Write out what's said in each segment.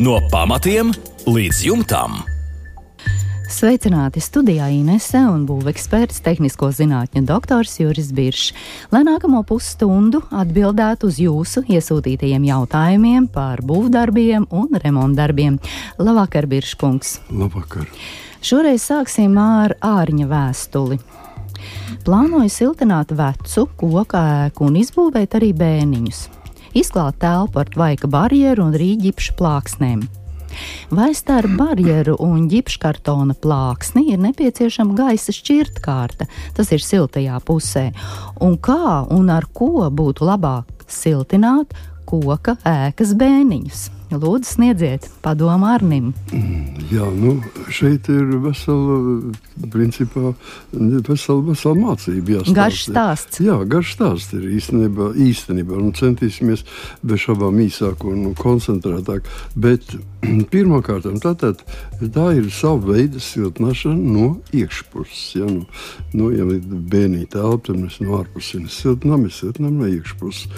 No pamatiem līdz jumtam. Sveicināti studijā Inese un būveksperts, tehnisko zinātņu doktors Juris Biršs, lai nākamo pusstundu atbildētu uz jūsu iesūtītajiem jautājumiem par būvdarbiem un remontdarbiem. Labvakar, Birškungs! Labvakar! Šoreiz sāksim ar ārņa vēstuli. Plānoju siltināt vecu koku ēku un izbūvēt arī bēniņus. Izklāt telpu ar tvaika barjeru un rīģipšu plāksnēm. Vai starp barjeru un ģipškartona plāksni ir nepieciešama gaisa šķirtkārta, tas ir siltajā pusē, un kā un ar ko būtu labāk siltināt koka ēkas bēniņus? Lūdzu, sniedziet padomu Arnim. Mm, jā, nu, šeit ir vesela, principā, vesela, vesela mācība. Jāstāst. Garš stāsts. Jā, garš stāsts ir īstenībā. īstenībā nu, centīsimies bez šaubām īsāk un koncentrētāk. Bet pirmkārt, tātad, tā ir sava veida siltināšana no iekšpuses. Ja, nu, nu, ja ir bērnīte telpa, tad mēs no ārpuses siltinām, mēs siltinām no iekšpuses.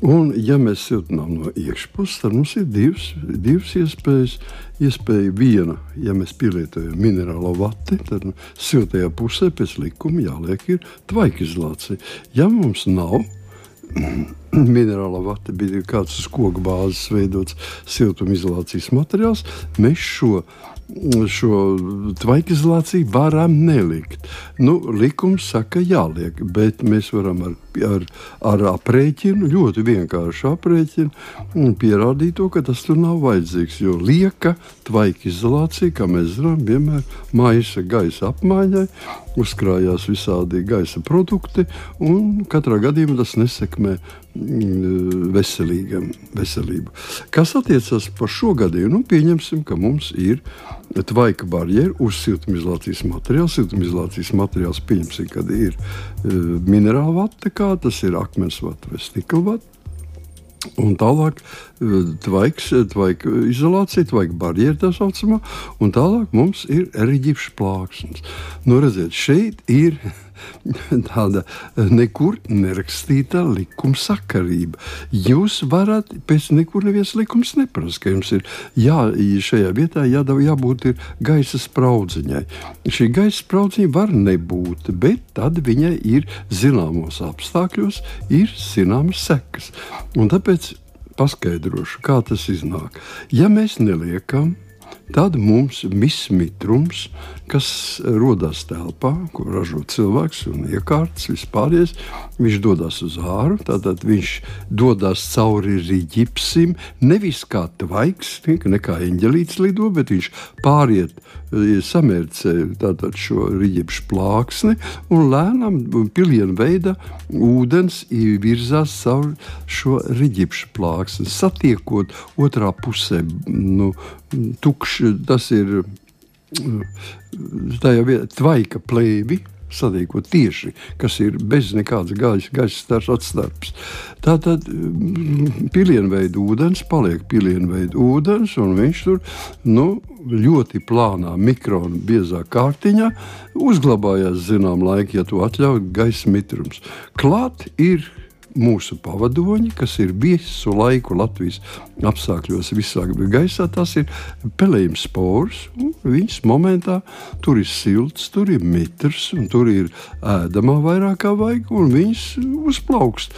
Un, ja mēs siltinām no iekšpuses, tad mums ir divas, divas iespējas. Iespēja viena, ja mēs pielietojam minerālo vati, tad nu, siltajā pusē pēc likuma jāliek ir tvaikizolācija. Ja mums nav minerālā vata, bija kāds uz koku bāzes veidots siltumizolācijas materiāls, mēs šo šo tvaikizolāciju varam nelikt. Nu, likums saka, jāliek, bet mēs varam ar, ar, ar aprēķinu, ļoti vienkāršu aprēķinu, pierādīt to, ka tas tur nav vajadzīgs. Jo lieka tvaikizolācija, kā mēs zinām, vienmēr maisa gaisa apmaiņai, uzkrājās visādi gaisa produkti, un katrā gadījumā tas nesekmē mm, veselīgam, veselību. Kas attiecas par šo gadījumu, nu, pieņemsim, ka mums ir tvaika barjera uz siltumizolācijas materiālu. Siltumizolācijas materiāls pieņemsim, kad ir uh, minerāla vata, kā tas ir akmens vata vai stikla vata. Un tālāk e, tvaiks, tvaika izolācija, tvaika barjera tā saucamā, un tālāk mums ir eriģipša plāksnes. Nu, redziet, šeit ir tāda nekur nerakstīta likumsakarība. Jūs varat pēc nekur neviens likums neprasa, ka jums ir jā, šajā vietā jādab, jābūt gaisa spraudziņai. Šī gaisa spraudziņa var nebūt, bet tad viņai ir zināmos apstākļos, ir zināmas sekas. Un tāpēc paskaidrošu, kā tas iznāk. Ja mēs neliekam Tad mums viss mitrums, kas rodas telpā, ko ražo cilvēks un iekārtas, vispārējais, viņš dodas uz āru. Tad viņš dodas cauri rīķipsim, nevis kā tvaiks, ne kā eņģelīts lido, bet viņš pāriet, samērcē šo rīķipšu plāksni un lēnām pilienu veida ūdens virzās caur šo rīķipšu plāksni, satiekot otrā pusē. Nu, tukšs, tas ir tajā vietā, tvaika plēvi. Sadīkot tieši, kas ir bez nekādas gaisa, gaisa atstarps. Tā tad mm, pilienveida ūdens paliek pilienveida ūdens, un viņš tur nu, ļoti plānā, mikrona biezā kārtiņā uzglabājās zinām laika, ja to atļauj gaisa mitrums. Klāt ir mūsu pavadoņi, kas ir visu laiku Latvijas apstākļos, visā gaisā, tas ir pelējums spors. Viņas momentā tur ir silts, tur ir mitrs, un tur ir ēdamā vairāk kā vajag, un viņas uzplaukst.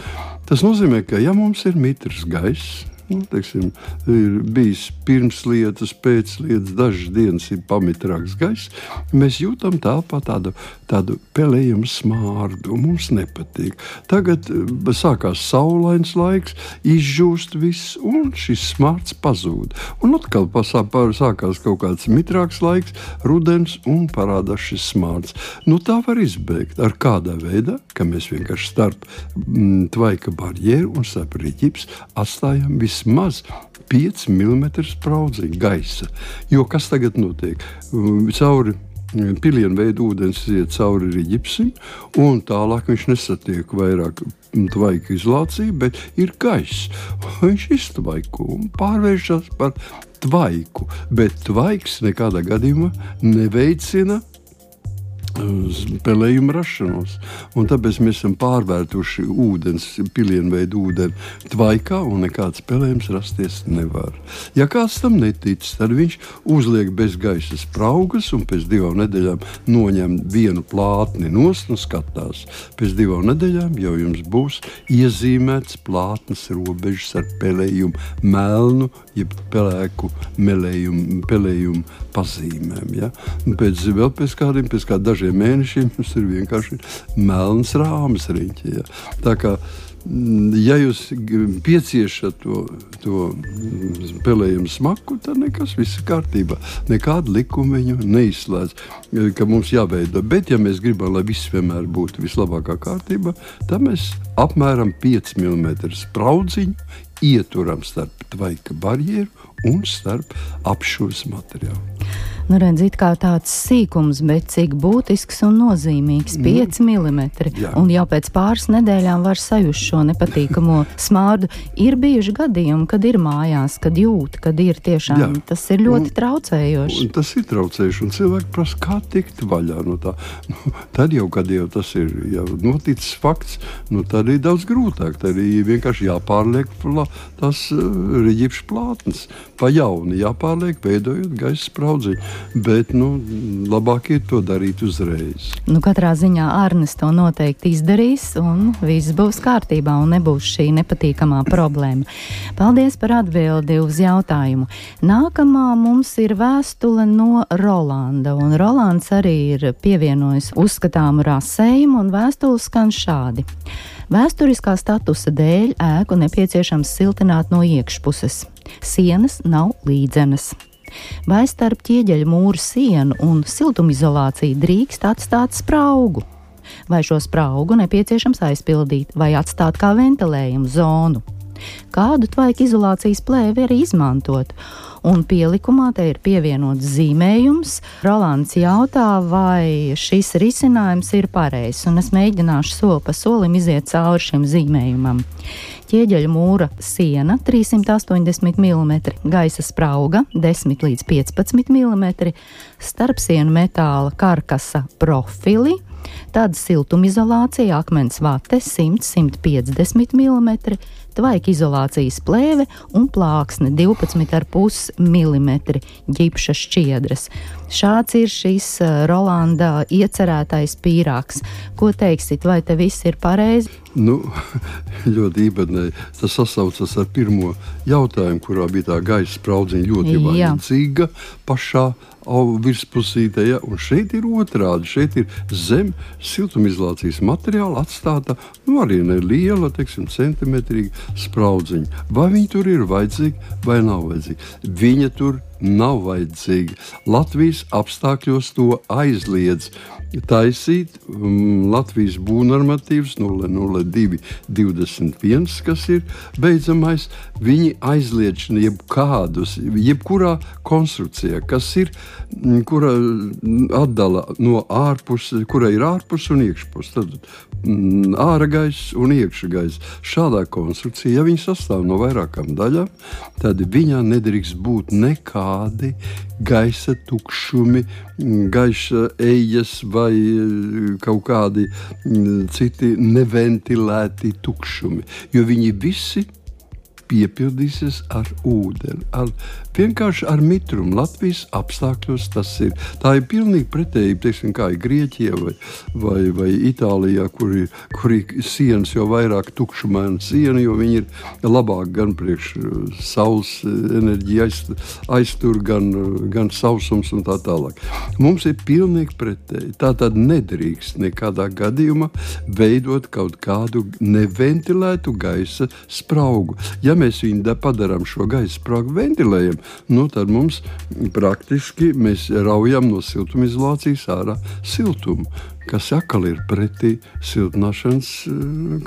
Tas nozīmē, ka ja mums ir mitrs gaiss, Nu, teiksim, ir bijis pirms lietas, pēc lietas, dažas dienas ir pamitrāks gaiss. Mēs jūtam tāpat tādu, tādu pelējumu smārdu. Mums nepatīk. Tagad eh, sākās saulains laiks, izžūst viss, un šis smārds pazūd. Un atkal sākās kaut kāds mitrāks laiks, rudens, un parādās šis smārds. Nu, tā var izbeigt ar kādā veidā, ka mēs vienkārši starp mm, tvaika barjeru un starp rīķips atstājam visu vismaz 5 mm spraudziņa gaisa. Jo kas tagad notiek? Um, cauri um, pilienu veidu ūdens iet cauri ģipsim, un tālāk viņš nesatiek vairāk tvaika izolāciju, bet ir gaiss. Viņš iztvaiko un pārvēršas par tvaiku, bet tvaiks nekādā gadījumā neveicina pelējumu rašanos. Un tāpēc mēs esam pārvērtuši ūdens, pilienveidu ūdeni tvaikā, un nekāds pelējums rasties nevar. Ja kāds tam netic, tad viņš uzliek bez gaisa spraugas un pēc divām nedēļām noņem vienu plātni nost un skatās. Pēc divām nedēļām jau jums būs iezīmēts plātnes robežas ar pelējumu melnu, jeb pelēku melējumu, pelējumu pazīmēm. Ja? Un pēc, vēl pēc kādiem, pēc kādiem dažiem mēnešiem mums ir vienkārši melns rāmis riņķī. Ja? Tā kā mm, ja jūs pieciešat to, to pelējumu smaku, tad nekas viss ir kārtībā. Nekāda likuma viņu neizslēdz, ka mums jāveido. Bet, ja mēs gribam, lai viss vienmēr būtu vislabākā kārtībā, tad mēs apmēram 5 mm spraudziņu ieturam starp tvaika barjeru un starp apšūves materiālu. Nu, redziet, kā tāds sīkums, bet cik būtisks un nozīmīgs - 5 mm. Jā. Un jau pēc pāris nedēļām var sajust šo nepatīkamo smārdu. Ir bijuši gadījumi, kad ir mājās, kad jūt, kad ir tiešām Jā. tas ir ļoti un, traucējoši. Un tas ir traucējoši, un cilvēki prasa, kā tikt vaļā no tā. Nu, tad jau, kad jau tas ir jau noticis fakts, nu, tad ir daudz grūtāk. Tad ir vienkārši jāpārliek tās uh, eh, reģipšu plātnes pa jaunu, jāpārliek, veidojot gaisa spraudziņu bet nu, labāk ir to darīt uzreiz. Nu, katrā ziņā Arnēs to noteikti izdarīs, un viss būs kārtībā, un nebūs šī nepatīkamā problēma. Paldies par atbildi uz jautājumu. Nākamā mums ir vēstule no Rolanda, un Rolands arī ir pievienojis uzskatāmu rasējumu, un vēstule skan šādi. Vēsturiskā statusa dēļ ēku nepieciešams siltināt no iekšpuses. Sienas nav līdzenas. Vai starp ķieģeļa mūru sienu un siltumizolāciju drīkst atstāt spraugu? Vai šo spraugu nepieciešams aizpildīt vai atstāt kā ventilējumu zonu? Kādu tvaika izolācijas plēvi arī izmantot? Un pielikumā te ir pievienots zīmējums. Rolands jautā, vai šis risinājums ir pareizs, un es mēģināšu soli pa solim iziet cauri šim zīmējumam. Ķieģeļa mūra siena 380 mm, gaisa sprauga 10 līdz 15 mm, starpsienu metāla karkasa profili Tāda siltumizolācija, akmens vate 100-150 mm, tvaika izolācijas plēve un plāksne 12,5 mm ģipša šķiedras. Šāds ir šis uh, Rolanda iecerētais pīrāgs. Ko teiksit, vai te viss ir pareizi? Nu, ļoti īpatnēji. Tas sasaucas ar pirmo jautājumu, kurā bija tā gaisa spraudziņa ļoti vajadzīga pašā virspusītē. Ja? Un šeit ir otrādi. Šeit ir zem siltumizolācijas materiāla atstāta nu, arī neliela, teiksim, centimetrīga spraudziņa. Vai viņi tur ir vajadzīgi vai nav vajadzīgi? Viņa tur nav vajadzīga. Latvijas apstākļos to aizliedz taisīt um, Latvijas būvnormatīvs 002, 21, kas ir beidzamais. Viņi aizliedz jebkādus, jebkurā konstrukcijā, kas ir, mm, kura atdala no ārpuses, kura ir ārpus un iekšpus. Tad mm, ārā gaisa un iekšā gaisa. Šādā konstrukcijā, ja viņi sastāv no vairākām daļām, tad viņā nedrīkst būt nekādi gaisa tukšumi, gaisa ejas vai e, kaut kādi citi neventilēti tukšumi, jo viņi visi piepildīsies ar ūdeni, ar, vienkārši ar mitrumu. Latvijas apstākļos tas ir. Tā ir pilnīgi pretēji, teiksim, kā ir Grieķijā vai, vai, vai Itālijā, kur ir, kur ir sienas jau vairāk tukšumaina siena, jo viņi ir labāk gan priekš uh, saules enerģija aiz, aiztur, gan, uh, gan sausums un tā tālāk. Mums ir pilnīgi pretēji. Tā tad nedrīkst nekādā gadījumā veidot kaut kādu neventilētu gaisa spraugu. Ja mēs viņu padarām šo gaisa sprāgu ventilējam, nu, tad mums praktiski mēs raujam no siltumizolācijas ārā siltumu kas atkal ir pretī siltināšanas uh,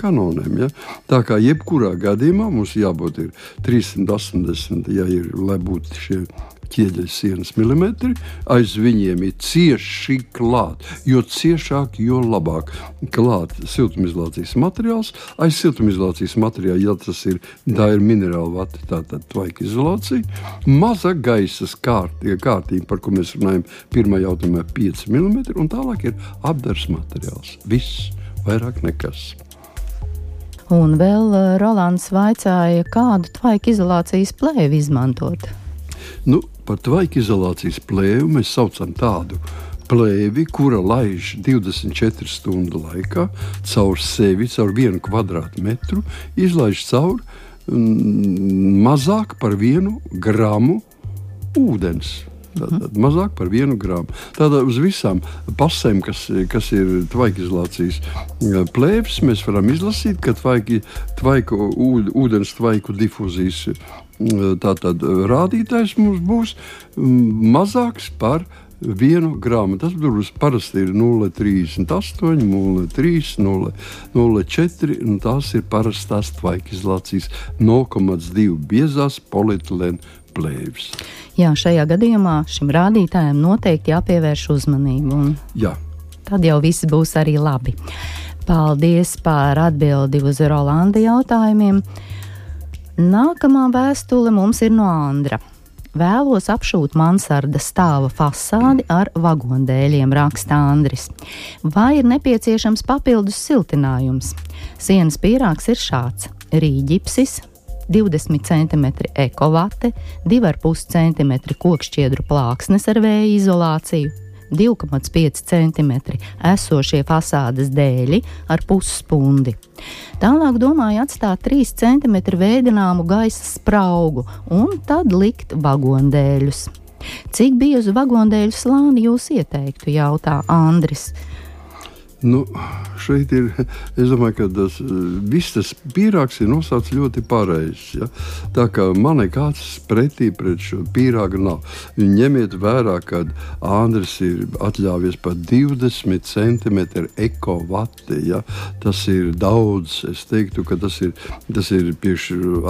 kanoniem. Ja? Tā kā jebkurā gadījumā mums jābūt 380, ja ir, lai būtu šie ķieģeļa sienas milimetri, aiz viņiem ir cieši klāt. Jo ciešāk, jo labāk. Klāt siltumizolācijas materiāls, aiz siltumizolācijas materiāla, ja tas ir, ir minerāla vata, tātad tvaika izolācija, maza gaisa kārtība, kārtība, par ko mēs runājam, pirmā jautājumā 5 mm, un tālāk ir apdars materiāls. Viss, vairāk nekas. Un vēl uh, Rolands vaicāja, kādu tvaika izolācijas plēvi izmantot. Nu, par tvaika izolācijas plēvi mēs saucam tādu plēvi, kura laiž 24 stundu laikā caur sevi, caur vienu kvadrātmetru, izlaiž cauri mm, mazāk par vienu gramu ūdens. Tātad mazāk par vienu grāmatu. Tātad uz visām pasēm, kas, kas ir tvaika izolācijas plēves, mēs varam izlasīt, ka tvaiki, tvaiku, ūdens tvaiku difūzijas tātad, rādītājs mums būs mazāks par vienu grāmatu. Tas būs parasti ir 0,38, 0,3, 0,04. Tās ir parastās tvaika izolācijas 0,2 biezās polietilēna plēvis. Jā, šajā gadījumā šim rādītājam noteikti jāpievērš uzmanība. Jā. Tad jau viss būs arī labi. Paldies par atbildi uz Rolanda jautājumiem. Nākamā vēstule mums ir no Andra. Vēlos apšūt mansardas stāva fasādi ar vagondēļiem, raksta Andris. Vai ir nepieciešams papildus siltinājums? Sienas pīrāgs ir šāds: rīģipsis, 20 cm ekovate, 2,5 cm kokšķiedru plāksnes ar vēja izolāciju, 2,5 cm esošie fasādes dēļi ar pusspundi. Tālāk domāju atstāt 3 cm veidināmu gaisa spraugu un tad likt vagondēļus. Cik biezu vagondēļu slāni jūs ieteiktu, jautā Andris. Nu, šeit ir, es domāju, ka tas viss tas pīrāgs ir nosaucts ļoti pareizi. Ja? Tā kā man nekāds pretī pret šo pīrāgu nav. Ņemiet vērā, ka Andris ir atļāvies pat 20 cm ekovati. Ja? Tas ir daudz. Es teiktu, ka tas ir, tas ir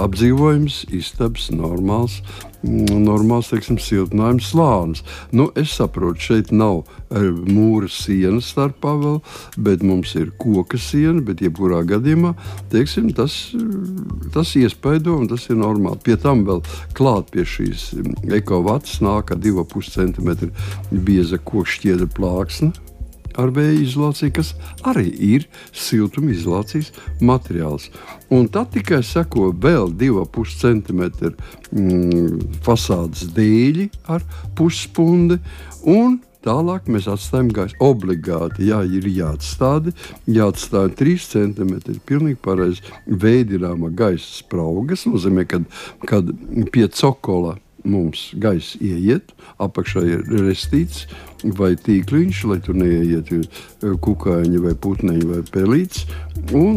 apdzīvojums, istabs, normāls normāls teiksim, siltinājums slānis. Nu, es saprotu, šeit nav eh, mūra siena starpā vēl, bet mums ir koka siena. Bet, jebkurā gadījumā, teiksim, tas, tas iespaido un tas ir normāli. Pie tam vēl klāt pie šīs ekovats nāk 2,5 cm bieza kokšķiedra plāksne ar vēja izolāciju, kas arī ir siltumizolācijas materiāls. Un tad tikai seko vēl 2,5 cm mm, fasādes dēļi ar puspundi. Tālāk mēs atstājam gaisu. Obligāti jā, ir jāatstāda, jāatstāj 3 cm. Pilnīgi pareizi veidināma gaisa sprauga. Tas nozīmē, ka kad pie cokola mums gaisa ieiet, apakšā ir restīts vai tīkliņš, lai tur neieiet e, kukaiņi vai putniņi vai pelīts.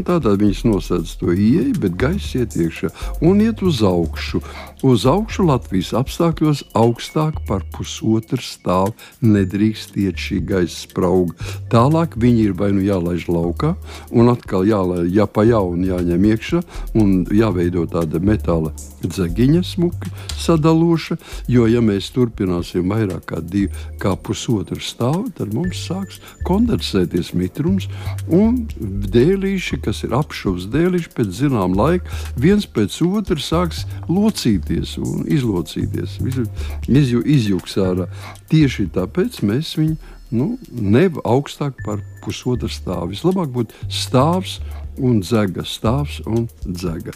Tādā viņas nosēdz to ieeju, bet gaisa iet iekšā un iet uz augšu. Uz augšu Latvijas apstākļos augstāk par pusotru stāvu nedrīkst iet šī gaisa sprauga. Tālāk viņi ir vai nu jālaiž laukā, un atkal jālaiž, ja pa jaunu jāņem iekšā un jāveido tāda metāla dzegiņa smuki sadaloša, jo ja mēs turpināsim vairāk kā divu, kā pusotru stāvu, tad mums sāks kondensēties mitrums un dēlīši, kas ir apšuvs dēlīši, pēc zinām laika viens pēc otra sāks locīties un izlocīties, izju, izjūgs ārā. Tieši tāpēc mēs viņu nu, nevaram augstāk par pusotru stāvu. Vislabāk būtu stāvs un dzega, stāvs un dzega.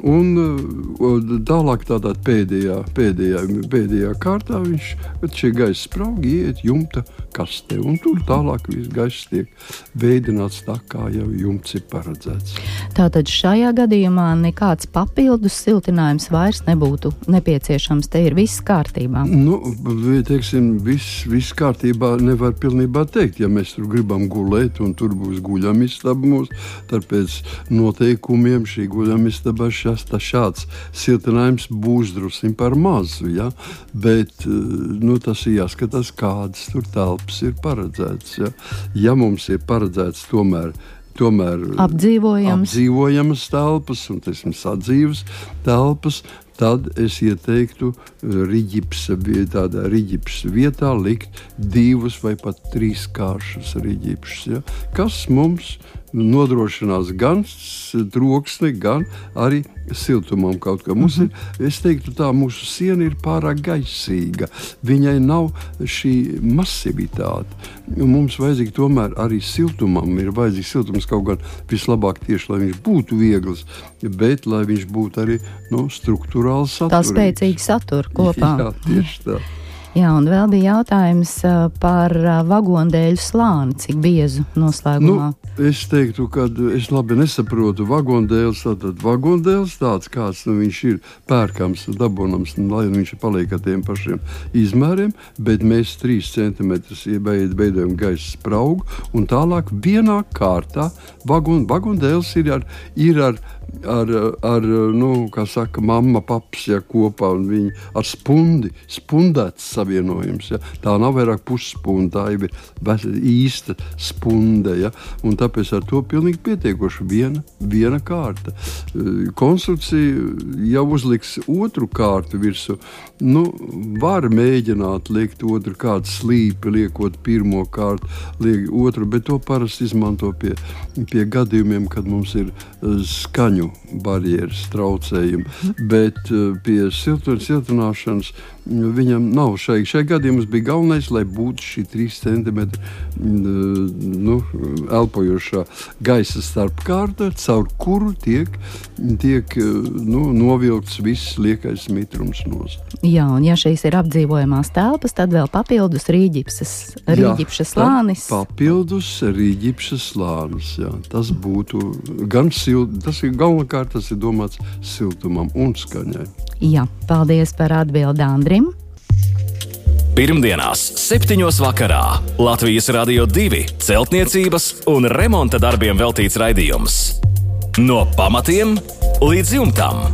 Un uh, tālāk, tādā pēdējā, pēdējā, pēdējā kārtā, viņš šie gaisa spraugi iet jumta kastē. Tur tālāk viss gaiss tiek veidināts tā, kā jau jumts ir paredzēts. Tātad šajā gadījumā nekāds papildus siltinājums vairs nebūtu nepieciešams. Te ir viss kārtībā. Nu, teiksim, viss, viss kārtībā nevar pilnībā teikt. Ja mēs tur gribam gulēt, un tur būs guļamistaba mums, tad pēc noteikumiem šī guļamistaba šas, šāds siltinājums būs drusku par mazu. Ja? Bet nu, tas ir jāskatās, kādas tur telpas ir paredzētas. Ja, ja mums ir paredzēts tomēr tomēr apdzīvojams. apdzīvojamas telpas un teiksim, sadzīves telpas, tad es ieteiktu riģipsa, tādā riģipsa vietā likt divus vai pat trīs kāršus riģipsus, ja, kas mums nodrošinās gan troksni, gan arī siltumam kaut kā. Mums mm -hmm. ir, es teiktu, tā mūsu siena ir pārāk gaisīga. Viņai nav šī masivitāte. Mums vajadzīga tomēr arī siltumam. Ir vajadzīgs siltums kaut gan vislabāk tieši, lai viņš būtu viegls, bet lai viņš būtu arī no, struktūrāli saturīgs. Tā spēcīga satura kopā. Jā, tieši tā. Jā, un vēl bija jautājums par vagondēļu slāni, cik biezu noslēgumā. Nu, es teiktu, ka es labi nesaprotu vagondēļus. Tātad vagondēļus tāds, kāds nu, viņš ir pērkams, dabonams, lai viņš paliek ar tiem pašiem izmēriem, bet mēs 3 cm veidojam gaisa spraugu un tālāk vienā kārtā vagon, vagondēļus ir ar, ir ar ar, ar nu, saka, mamma, paps ja, kopā un viņi ar spundi, spundēts savienojums. Ja. Tā nav vairāk pusspunda, tā ir īsta spunde. Ja. Un tāpēc ar to pilnīgi pietiekoši viena, viena kārta. Konstrukcija jau uzliks otru kārtu virsmu. Nu, var mēģināt liekt otru kārtu slīpi, liekot pirmo kārtu, liek otru, bet to parasti izmanto pie, pie gadījumiem, kad mums ir skaņu Brasil. Barjeras traucējumi. Bet pie siltināšanas Viņam nav šai, šai gadījumā bija galvenais, lai būtu šī 3 cm nu, elpojošā gaisa starpkārta, caur kuru tiek, tiek nu, novilkts viss liekais mitrums nost. Jā, un ja šīs ir apdzīvojamās telpas, tad vēl papildus rīģipšas slānis. Papildus rīģipšas slānis. Jā. Tas būtu gan silts, tas ir galvenokārt tas ir domāts siltumam un skaņai. Jā, paldies par atbildi Andrim. Pirmdienās, 7. vakarā Latvijas Rādio 2 celtniecības un remonta darbiem veltīts raidījums. No pamatiem līdz jumtam.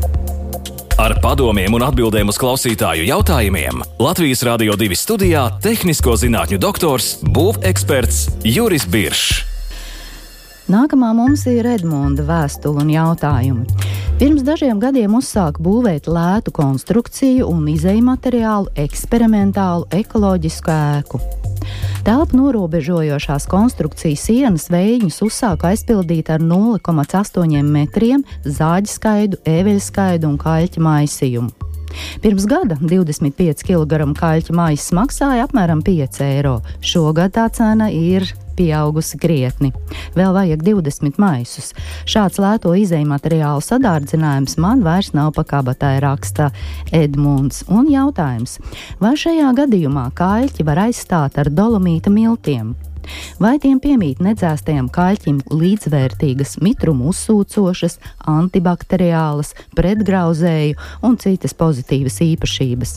Ar padomiem un atbildēm uz klausītāju jautājumiem Latvijas Rādio 2 studijā - tehnisko zinātņu doktors, būveksperts Juris Biršs. Nākamā mums ir Edmunda vēstule un jautājumi. Pirms dažiem gadiem uzsāka būvēt lētu konstrukciju un izēju materiālu eksperimentālu ekoloģisku ēku. Telpu norobežojošās konstrukcijas sienas veidņus uzsāka aizpildīt ar 0,8 metriem zāģiskaidu, eveļskaidu un kaļķa maisījumu. Pirms gada 25 kg kaļķa maisa maksāja apmēram 5 eiro. Šogad tā cena ir pieaugusi krietni. Vēl vajag 20 maisus. Šāds lēto izēju materiālu sadārdzinājums man vairs nav pakabatai raksta Edmunds. Un jautājums, vai šajā gadījumā kaļķi var aizstāt ar dolomīta miltiem? Vai tiem piemīt nedzēstajam kaļķim līdzvērtīgas mitrumu uzsūcošas, antibakteriālas, pretgrauzēju un citas pozitīvas īpašības.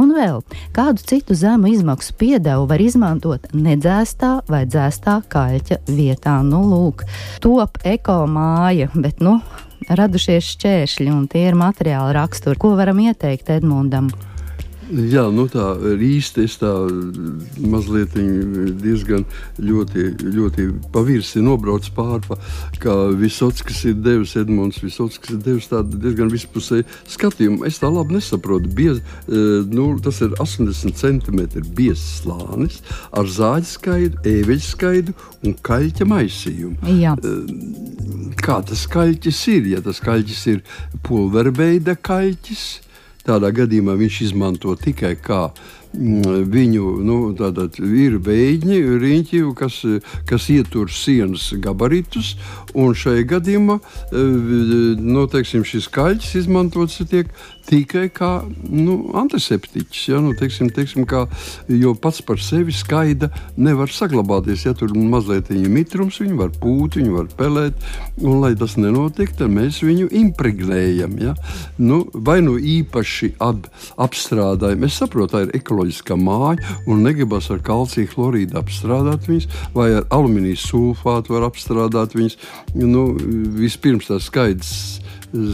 Un vēl kādu citu zemu izmaksu piedevu var izmantot nedzēstā vai dzēstā kaļķa vietā. Nu, lūk, top eko māja, bet nu, radušies šķēršļi un tie ir materiāli raksturi. Ko varam ieteikt Edmundam? Jā, nu tā īsti es tā mazliet diezgan ļoti, ļoti pavirsi nobraucu pāri, pa, kā Visotskis ir devis, Edmunds Visotskis ir devis tādu diezgan vispusēju skatījumu. Es tā labi nesaprotu. Biez, nu, tas ir 80 cm biezs slānis ar zāģi skaidu, ēveļu skaidu un kaļķa maisījumu. Jā. Kā tas kaļķis ir? Ja tas kaļķis ir pulverveida kaļķis, Tādā gadījumā viņš izmanto tikai kā mm, viņu nu, ir veidņi, riņķi, kas, kas ietur sienas gabaritus. Un šajā gadījumā nu, teiksim, šis kaļķis izmantots tiek tikai kā nu, antiseptiķis. Ja? Nu, teiksim, teiksim, kā, jo pats par sevi skaida nevar saglabāties. Ja tur mazliet ir mitrums, viņu var pūt, viņu var pelēt. Un, lai tas nenotiek, tad mēs viņu impregnējam. Ja? Nu, vai nu īpaši ap, apstrādājam, es saprotu, tā ir ekoloģiskā māja un negribas ar kalciju chlorīdu apstrādāt viņus, vai ar alumīnijas sulfātu var apstrādāt viņus. Nu, vispirms tas skaidrs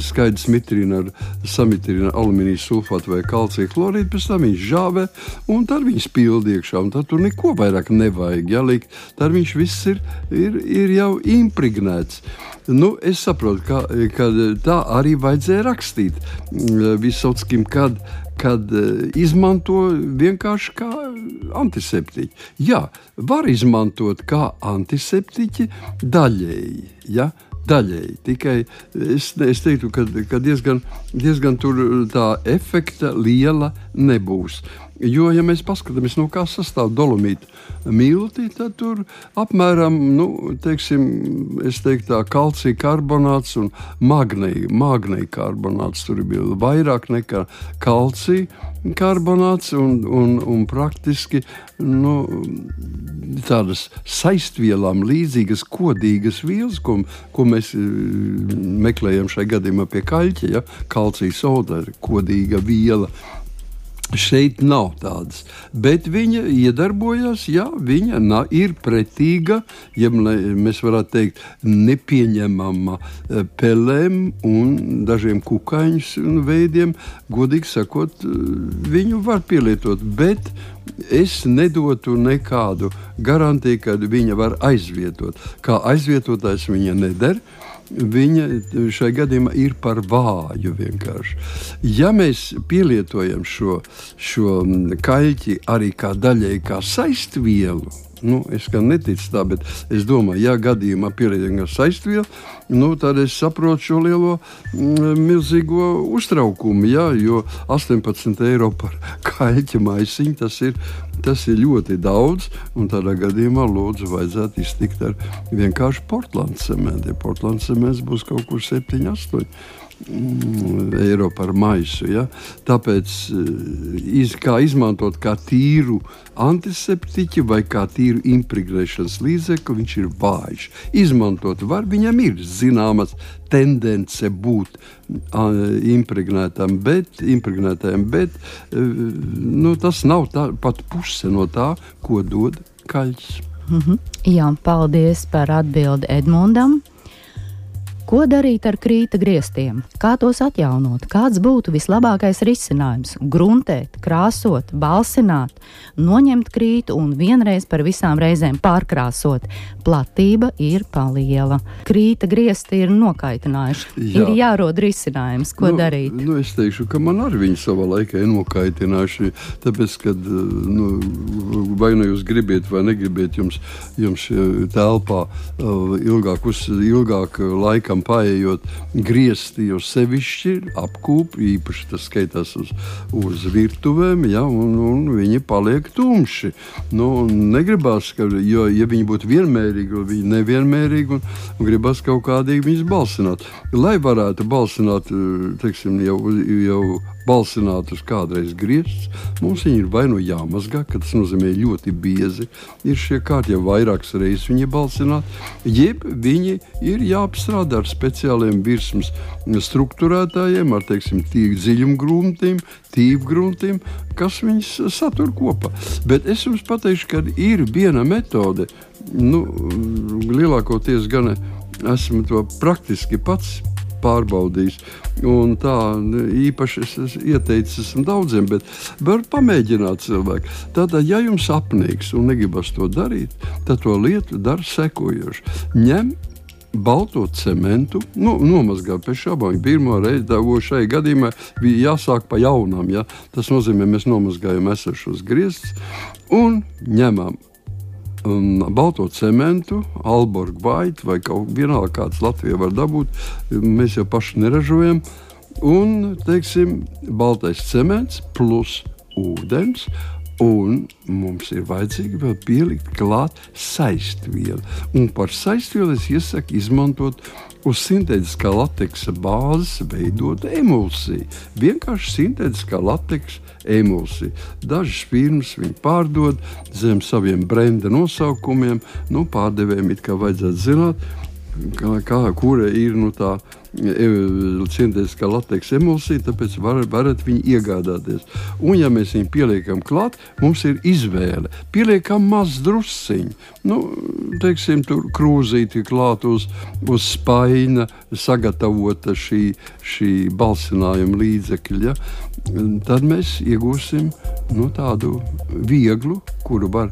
skaidrs mitrina ar samitrina alumīnija sulfātu vai kalcija chlorīdu, pēc tam viņš žāvē un tad viņš pildi iekšā. Tad tur neko vairāk nevajag jālikt. Tad viņš viss ir, ir, ir jau impregnēts. Nu, es saprotu, ka, ka tā arī vajadzēja rakstīt mm, Visotskim, kad, kad e, izmanto vienkārši kā antiseptiķi. Jā, var izmantot kā antiseptiķi daļēji. Ja? Daļēji. Tikai es, es teiktu, ka, ka diezgan, diezgan tā efekta liela nebūs. Jo, ja mēs paskatāmies, no kā sastāv dolomīta milti, tad tur apmēram nu, teiksim, teiktu, tā, kalcija karbonāts un magnēja karbonāts. Tur bija vairāk nekā kalcija karbonāts un, un, un praktiski nu, tādas saistvielām līdzīgas kodīgas vielas, ko, ko mēs eh, meklējam šajā gadījumā pie kaļķa. Ja? Kalcija soda ir kodīga viela. Šeit nav tādas, bet viņa iedarbojas, ja viņa nav, ir pretīga, ja mēs varētu teikt, nepieņemama eh, pelēm un dažiem kukaiņu veidiem. Godīgi sakot, eh, viņu var pielietot, bet es nedotu nekādu garantiju, ka viņa var aizvietot. Kā aizvietotājs viņa nedara viņa šai gadījumā ir par vāju. Vienkārši. Ja mēs pielietojam šo, šo kaļķi arī kā daļai kā saistvielu, Nu, es gan neticu tā, bet es domāju, ja gadījumā pielietojam saistvielu, nu, tad es saprotu šo lielo mm, milzīgo uztraukumu. Jā, jo 18 eiro par kaļķa maisiņu tas ir, tas ir ļoti daudz. Tādā gadījumā lūdzu vajadzētu iztikt ar vienkārši portlandu cementu. Ja portlandu cements būs kaut kur 7, 8 Mm, eiro par maisu. Ja? Tāpēc, eh, iz, kā izmantot kā tīru antiseptiķu vai kā tīru impregnēšanas līdzekli, viņš ir vājš. Izmantot var, viņam ir zināmas tendence būt impregnētam, bet, impregnētājam, bet eh, nu, tas nav tā, pat puse no tā, ko dod kaļķis. Mm -hmm. Jā, paldies par atbildi Edmundam. Ko darīt ar krīta griestiem? Kā tos atjaunot? Kāds būtu vislabākais risinājums? Gruntēt, krāsot, balsināt, noņemt krītu un vienreiz par visām reizēm pārkrāsot. Platība ir paliela. Krīta griezti ir nokaitinājuši. Jā. Ir jārod risinājums, ko nu, darīt. Nu, es teikšu, ka man arī viņi savā laikā ir nokaitinājuši. Tāpēc, kad nu, vai nu jūs gribat vai negribat, jums, jums telpā uh, ilgāk, uz, ilgāk laika laikam paiet griezti jau sevišķi apkūp, īpaši tas skaitās uz, uz virtuvēm, ja, un, un viņi paliek tumši. Nu, negribās, ka, jo, ja viņi būtu vienmērīgi, viņi nevienmērīgi, un, un gribās kaut kādīgi viņus balsināt. Lai varētu balsināt, teiksim, jau, jau balsināt uz kādreiz griezts, mums viņi ir vai nu jāmazgā, ka tas nozīmē ļoti biezi. Ir šie kārti jau vairākas reizes viņi balsināt, jeb viņi ir jāapstrādā ar speciāliem virsmas struktūrētājiem, ar teiksim, dziļumgrūntiem, tīvgruntiem, kas viņus satur kopā. Bet es jums pateikšu, ka ir viena metode, nu, lielākoties gan esmu to praktiski pats pārbaudījis. Un tā īpaši es, es ieteicu daudziem, bet var pamēģināt cilvēku. Tātad, ja jums apnīks un negribas to darīt, tad to lietu dara sekojoši. Ņem balto cementu, nu, nomazgā pēc šābām. Pirmā reize, šai gadījumā bija jāsāk pa jaunām. Ja? Tas nozīmē, mēs nomazgājam esošos griestus un ņemam un balto cementu, Alborgu vaitu vai kaut vienalga kāds Latvijā var dabūt. Mēs jau paši neražojam. Un, teiksim, baltais cements plus ūdens. Un mums ir vajadzīgi vēl pielikt klāt saistvielu. Un par saistvielu es iesaku izmantot uz sintētiskā lateksa bāzes veidot emulsiju. Vienkārši sintētiskā lateksa emulsiju. Dažas firmas viņu pārdod zem saviem brenda nosaukumiem. Nu, pārdevējiem it kā vajadzētu zināt, kā, kā, kura ir nu, tā sintētiskā lateksa emulsija, tāpēc var, varat viņu iegādāties. Un, ja mēs viņu pieliekam klāt, mums ir izvēle. Pieliekam maz drusciņu, nu, teiksim, tur krūzīti klāt uz, uz spaina, sagatavota šī, šī balsinājuma līdzekļa. Ja? Tad mēs iegūsim nu, tādu vieglu, kuru var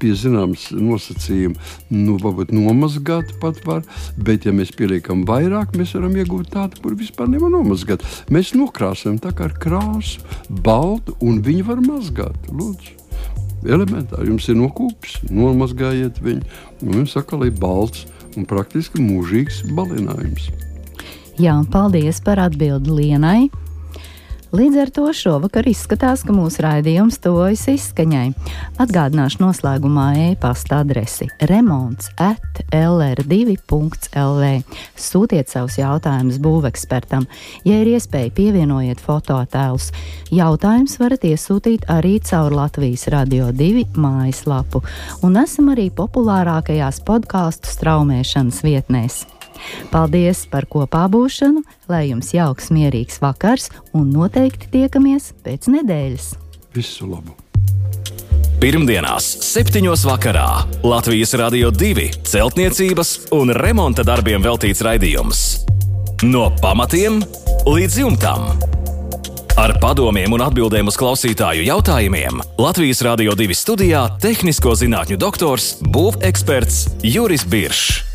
pie zināmas nosacījuma nu, nomazgāt pat var, bet ja mēs pieliekam vairāk, mēs varam iegūt tādu, kur vispār nevar nomazgāt. Mēs nokrāsojam tā kā ar krāsu, baltu, un viņi var mazgāt. Lūdzu. Elementāri jums ir nokūpis, nomazgājiet viņu, un jums atkal ir balts un praktiski mūžīgs balinājums. Jā, paldies par atbildi Lienai. Līdz ar to šovakar izskatās, ka mūsu raidījums tojas izskaņai. Atgādināšu noslēgumā e-pasta adresi remonds at lr2.lv. Sūtiet savus jautājumus būvekspertam. Ja ir iespēja, pievienojiet fototēlus. Jautājumus varat iesūtīt arī caur Latvijas Radio 2 mājaslapu, un esam arī populārākajās podkāstu straumēšanas vietnēs. Paldies par kopā būšanu, lai jums jauks, mierīgs vakars un noteikti tiekamies pēc nedēļas. Visu labu! Pirmdienās, 7. vakarā Latvijas Rādio 2 celtniecības un remonta darbiem veltīts raidījums. No pamatiem līdz jumtam. Ar padomiem un atbildēm uz klausītāju jautājumiem Latvijas Rādio 2 studijā - tehnisko zinātņu doktors, būveksperts Juris Biršs.